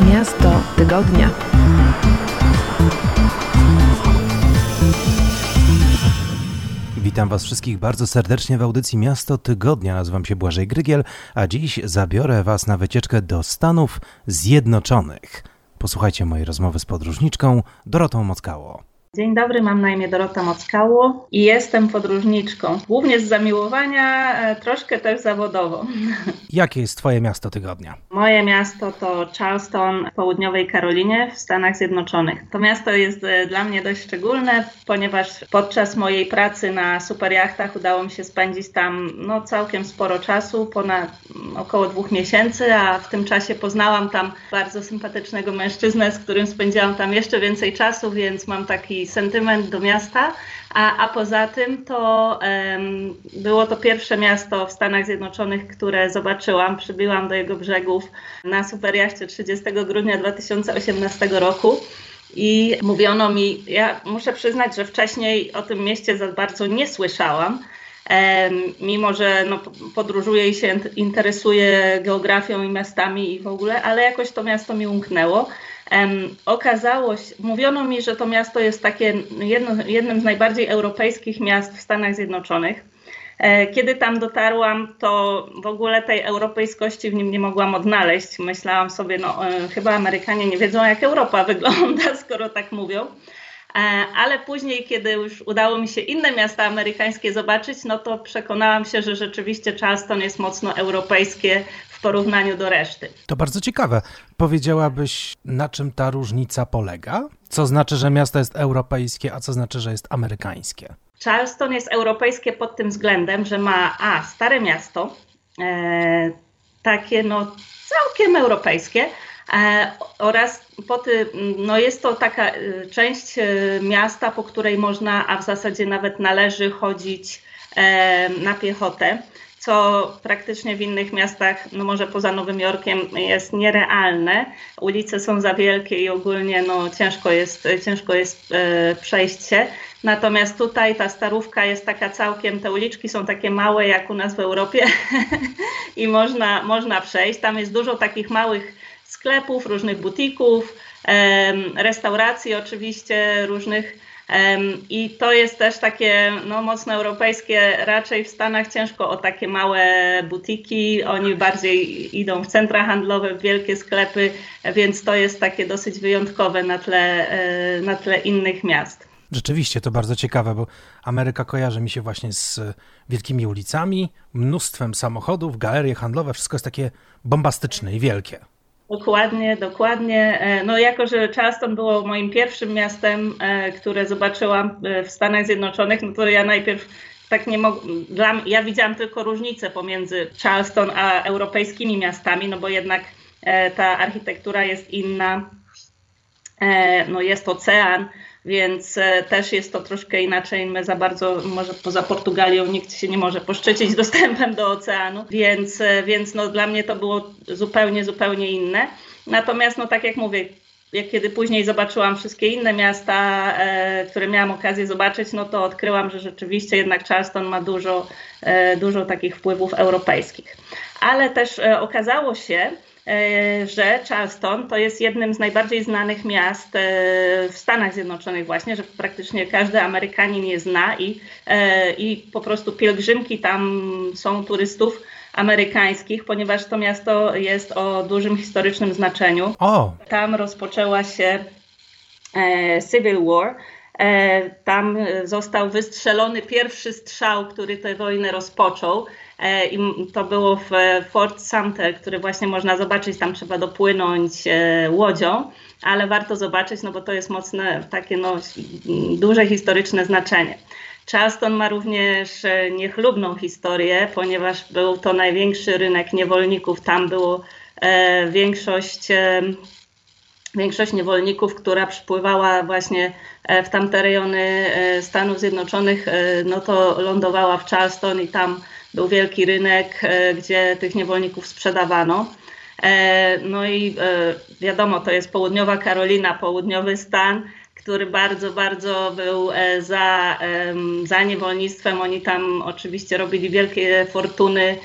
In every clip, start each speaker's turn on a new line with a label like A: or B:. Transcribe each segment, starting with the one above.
A: Miasto tygodnia.
B: Witam Was wszystkich bardzo serdecznie w audycji Miasto Tygodnia. Nazywam się Błażej Grygiel, a dziś zabiorę Was na wycieczkę do Stanów Zjednoczonych. Posłuchajcie mojej rozmowy z podróżniczką Dorotą Mockało.
C: Dzień dobry, mam na imię Dorota Mockało i jestem podróżniczką. Głównie z zamiłowania, e, troszkę też zawodowo.
B: Jakie jest Twoje miasto tygodnia?
C: Moje miasto to Charleston w południowej Karolinie w Stanach Zjednoczonych. To miasto jest e, dla mnie dość szczególne, ponieważ podczas mojej pracy na superjachtach udało mi się spędzić tam no, całkiem sporo czasu, ponad mm, około dwóch miesięcy, a w tym czasie poznałam tam bardzo sympatycznego mężczyznę, z którym spędziłam tam jeszcze więcej czasu, więc mam taki sentyment do miasta, a, a poza tym to um, było to pierwsze miasto w Stanach Zjednoczonych, które zobaczyłam. Przybyłam do jego brzegów na superjaście 30 grudnia 2018 roku. I mówiono mi, ja muszę przyznać, że wcześniej o tym mieście za bardzo nie słyszałam, mimo że no, podróżuję i się interesuję geografią i miastami i w ogóle, ale jakoś to miasto mi umknęło. Okazało się, mówiono mi, że to miasto jest takie jedno, jednym z najbardziej europejskich miast w Stanach Zjednoczonych. E, kiedy tam dotarłam, to w ogóle tej europejskości w nim nie mogłam odnaleźć. Myślałam sobie, no e, chyba Amerykanie nie wiedzą, jak Europa wygląda, skoro tak mówią. E, ale później, kiedy już udało mi się inne miasta amerykańskie zobaczyć, no to przekonałam się, że rzeczywiście Charleston jest mocno europejskie w porównaniu do reszty.
B: To bardzo ciekawe. Powiedziałabyś, na czym ta różnica polega? Co znaczy, że miasto jest europejskie, a co znaczy, że jest amerykańskie?
C: Charleston jest europejskie pod tym względem, że ma a stare miasto, e, takie no całkiem europejskie, e, oraz po ty, no jest to taka e, część e, miasta, po której można, a w zasadzie nawet należy chodzić e, na piechotę co praktycznie w innych miastach, no może poza Nowym Jorkiem, jest nierealne. Ulice są za wielkie i ogólnie no, ciężko jest, ciężko jest e, przejść się. Natomiast tutaj ta starówka jest taka całkiem, te uliczki są takie małe jak u nas w Europie i można, można przejść. Tam jest dużo takich małych sklepów, różnych butików, e, restauracji oczywiście, różnych i to jest też takie no, mocno europejskie. Raczej w Stanach ciężko o takie małe butiki. Oni bardziej idą w centra handlowe, w wielkie sklepy, więc to jest takie dosyć wyjątkowe na tle, e, na tle innych miast.
B: Rzeczywiście to bardzo ciekawe, bo Ameryka kojarzy mi się właśnie z wielkimi ulicami, mnóstwem samochodów, galerie handlowe, wszystko jest takie bombastyczne i wielkie.
C: Dokładnie, dokładnie. E, no jako, że Charleston było moim pierwszym miastem, e, które zobaczyłam e, w Stanach Zjednoczonych, no to ja najpierw tak nie mogłam, ja widziałam tylko różnicę pomiędzy Charleston a europejskimi miastami, no bo jednak ta architektura jest inna, no jest ocean, więc e, też jest to troszkę inaczej. My za bardzo, może poza Portugalią, nikt się nie może poszczycić dostępem do oceanu, więc, e, więc no, dla mnie to było zupełnie, zupełnie inne. Natomiast, no tak jak mówię, jak kiedy później zobaczyłam wszystkie inne miasta, e, które miałam okazję zobaczyć, no to odkryłam, że rzeczywiście jednak Charleston ma dużo, e, dużo takich wpływów europejskich. Ale też e, okazało się, że Charleston to jest jednym z najbardziej znanych miast e, w Stanach Zjednoczonych właśnie, że praktycznie każdy Amerykanin je zna i, e, i po prostu pielgrzymki tam są turystów amerykańskich, ponieważ to miasto jest o dużym historycznym znaczeniu.
B: O.
C: Tam rozpoczęła się Civil War. Tam został wystrzelony pierwszy strzał, który tę wojnę rozpoczął. E, i to było w Fort Sumter, który właśnie można zobaczyć, tam trzeba dopłynąć e, łodzią, ale warto zobaczyć, no bo to jest mocne, takie no, duże historyczne znaczenie. Charleston ma również e, niechlubną historię, ponieważ był to największy rynek niewolników. Tam było większość, większość niewolników, która przypływała właśnie w tamte rejony Stanów Zjednoczonych, no to lądowała w Charleston i tam był wielki rynek, e, gdzie tych niewolników sprzedawano. E, no i e, wiadomo, to jest południowa Karolina, południowy stan, który bardzo, bardzo był e, za, za niewolnictwem. Oni tam oczywiście robili wielkie fortuny,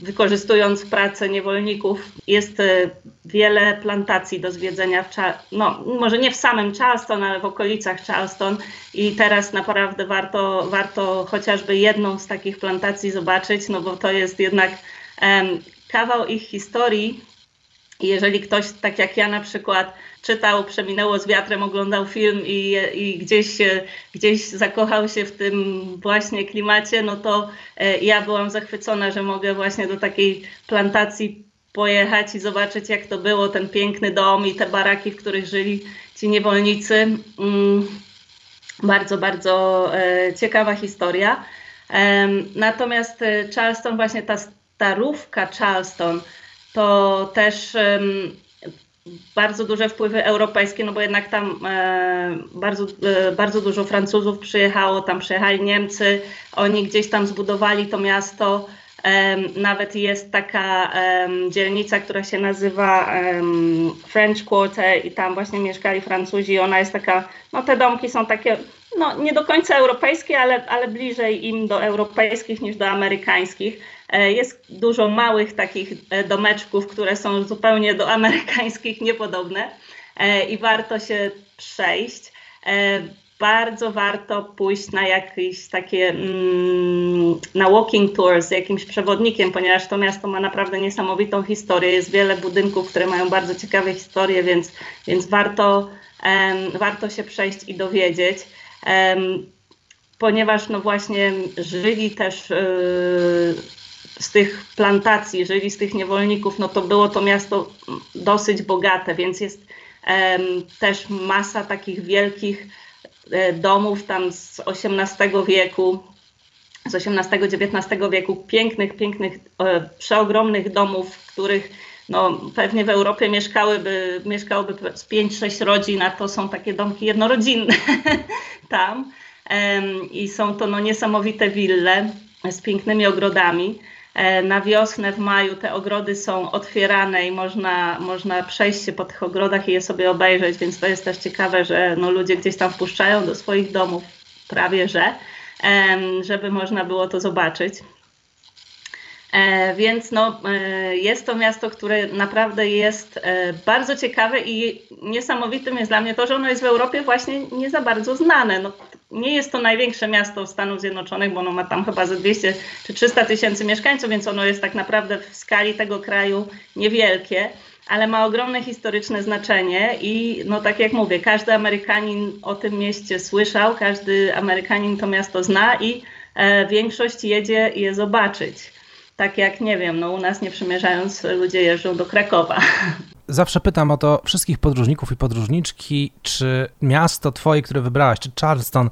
C: wykorzystując pracę niewolników. Jest e, wiele plantacji do zwiedzenia, w, no, może nie w samym Charleston, ale w okolicach Charleston i teraz naprawdę warto, warto chociażby jedną z takich plantacji zobaczyć, no bo to jest jednak kawał ich historii, jeżeli ktoś, tak jak ja na przykład, czytał, przeminęło z wiatrem, oglądał film i, i gdzieś, gdzieś zakochał się w tym właśnie klimacie, no to e, ja byłam zachwycona, że mogę właśnie do takiej plantacji pojechać i zobaczyć, jak to było, ten piękny dom i te baraki, w których żyli ci niewolnicy. Mm, bardzo, bardzo e, ciekawa historia. Natomiast e, Charleston, właśnie ta starówka Charleston, to też bardzo duże wpływy europejskie, no bo jednak tam e, bardzo, e, bardzo dużo Francuzów przyjechało, tam przyjechali Niemcy, oni gdzieś tam zbudowali to miasto. Nawet jest taka dzielnica, która się nazywa French Quarter i tam właśnie mieszkali Francuzi. Ona jest taka, no te domki są takie, no nie do końca europejskie, ale, ale bliżej im do europejskich niż do amerykańskich. E, jest dużo małych takich e, domeczków, które są zupełnie do amerykańskich niepodobne e, i warto się przejść. Bardzo warto pójść na jakieś takie mm, na walking tour z jakimś przewodnikiem, ponieważ to miasto ma naprawdę niesamowitą historię. Jest wiele budynków, które mają bardzo ciekawe historie, więc, więc warto, warto się przejść i dowiedzieć. Ponieważ no właśnie żyli też yy, z tych plantacji, jeżeli z tych niewolników, no to było to miasto dosyć bogate, więc jest też masa takich wielkich e, domów tam z XVIII wieku, z XVIII-XIX wieku, pięknych, pięknych, e, przeogromnych domów, w których no, pewnie w Europie mieszkałyby, mieszkałoby z 5-6 rodzin, a to są takie domki jednorodzinne tam. I są to no, niesamowite wille z pięknymi ogrodami. E, na wiosnę, w maju te ogrody są otwierane i można, można przejść się po tych ogrodach i je sobie obejrzeć, więc to jest też ciekawe, że no, ludzie gdzieś tam wpuszczają do swoich domów, prawie że, żeby można było to zobaczyć. E, więc no, e, jest to miasto, które naprawdę jest bardzo ciekawe i niesamowitym jest dla mnie to, że ono jest w Europie właśnie nie za bardzo znane. No, nie jest to największe miasto Stanów Zjednoczonych, bo ono ma tam chyba ze 200 czy 300 tysięcy mieszkańców, więc ono jest tak naprawdę w skali tego kraju niewielkie, ale ma ogromne historyczne znaczenie i no tak jak mówię, każdy Amerykanin o tym mieście słyszał, każdy Amerykanin to miasto zna i e, większość jedzie je zobaczyć. Tak jak, nie wiem, no u nas nie przymierzając ludzie jeżdżą do Krakowa.
B: Zawsze pytam o to wszystkich podróżników i podróżniczki, czy miasto twoje, które wybrałaś, czy Charleston,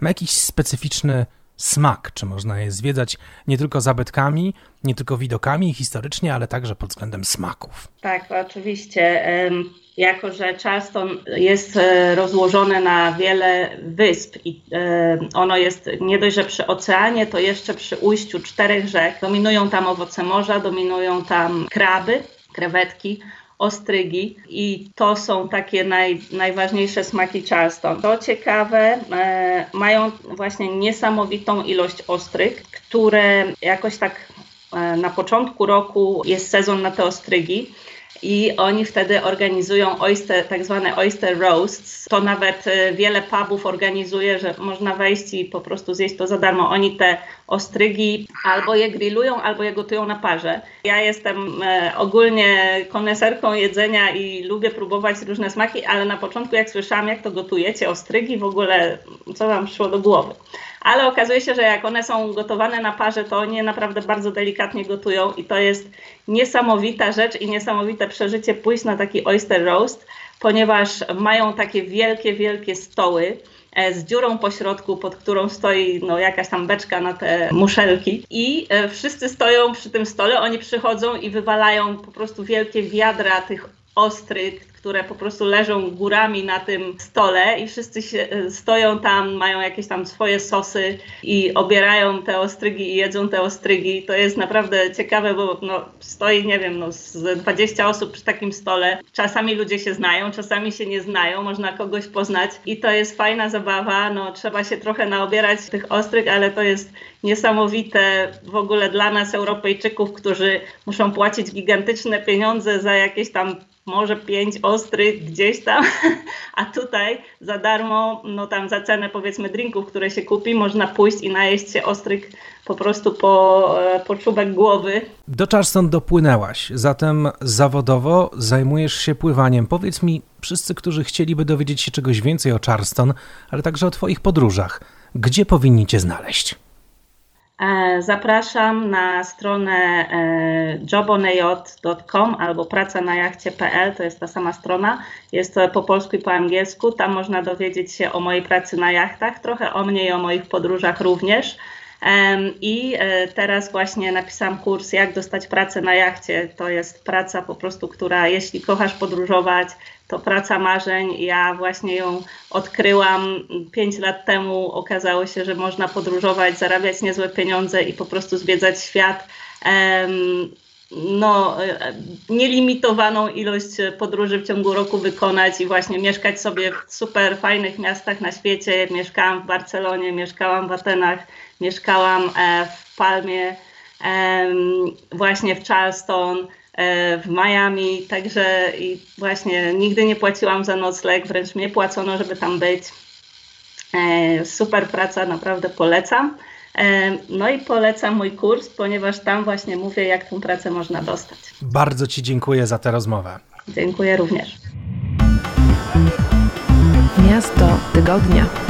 B: ma jakiś specyficzny smak, czy można je zwiedzać nie tylko zabytkami, nie tylko widokami historycznie, ale także pod względem smaków.
C: Tak, oczywiście. Jako, że Charleston jest e, rozłożone na wiele wysp i ono jest nie dość, że przy oceanie, to jeszcze przy ujściu czterech rzek. Dominują tam owoce morza, dominują tam kraby, krewetki, ostrygi i to są takie naj, najważniejsze smaki Charleston. To ciekawe, e, mają właśnie niesamowitą ilość ostryg, które jakoś tak e, na początku roku jest sezon na te ostrygi i oni wtedy organizują oyster, tak zwane oyster roasts. To nawet e, wiele pubów organizuje, że można wejść i po prostu zjeść to za darmo. Oni te ostrygi albo je grillują, albo je gotują na parze. Ja jestem e, ogólnie koneserką jedzenia i lubię próbować różne smaki, ale na początku jak słyszałam, jak to gotujecie, ostrygi, w ogóle co wam przyszło do głowy ale okazuje się, że jak one są gotowane na parze, to oni naprawdę bardzo delikatnie gotują i to jest niesamowita rzecz i niesamowite przeżycie pójść na taki oyster roast, ponieważ mają takie wielkie, wielkie stoły z dziurą po środku, pod którą stoi no, jakaś tam beczka na te muszelki. I e, wszyscy stoją przy tym stole, oni przychodzą i wywalają po prostu wielkie wiadra tych ostryg, które po prostu leżą górami na tym stole i wszyscy się, e, stoją tam, mają jakieś tam swoje sosy i obierają te ostrygi i jedzą te ostrygi. To jest naprawdę ciekawe, bo no, stoi, nie wiem, no, z 20 osób przy takim stole. Czasami ludzie się znają, czasami się nie znają, można kogoś poznać i to jest fajna zabawa. No, trzeba się trochę naobierać tych ostryg, ale to jest niesamowite w ogóle dla nas, Europejczyków, którzy muszą płacić gigantyczne pieniądze za jakieś tam może pięć ostrych gdzieś tam, a tutaj za darmo, no tam za cenę powiedzmy drinków, które się kupi, można pójść i najeść się ostrych po prostu po, e, po czubek głowy.
B: Do Charleston dopłynęłaś, zatem zawodowo zajmujesz się pływaniem. Powiedz mi, wszyscy, którzy chcieliby dowiedzieć się czegoś więcej o Charleston, ale także o Twoich podróżach, gdzie powinni Cię znaleźć?
C: E, zapraszam na stronę e, jobonejot.com albo praca na jachcie.pl, to jest ta sama strona. Jest to po polsku i po angielsku. Tam można dowiedzieć się o mojej pracy na jachtach, trochę o mnie i o moich podróżach również. I e, teraz właśnie napisałam kurs, jak dostać pracę na jachcie. To jest praca po prostu, która jeśli kochasz podróżować, to praca marzeń. Ja właśnie ją odkryłam 5 lat temu. Okazało się, że można podróżować, zarabiać niezłe pieniądze i po prostu zwiedzać świat. No, e, nielimitowaną ilość podróży w ciągu roku wykonać i właśnie mieszkać sobie w super fajnych miastach na świecie. Mieszkałam w Barcelonie, mieszkałam w Atenach, mieszkałam e, w Palmie, właśnie w Charleston, e, w Miami, także i właśnie nigdy nie płaciłam za nocleg, wręcz mnie płacono, żeby tam być. E, super praca, naprawdę polecam. No i polecam mój kurs, ponieważ tam właśnie mówię, jak tę pracę można dostać.
B: Bardzo Ci dziękuję za tę rozmowę.
C: Dziękuję również.
A: Miasto tygodnia.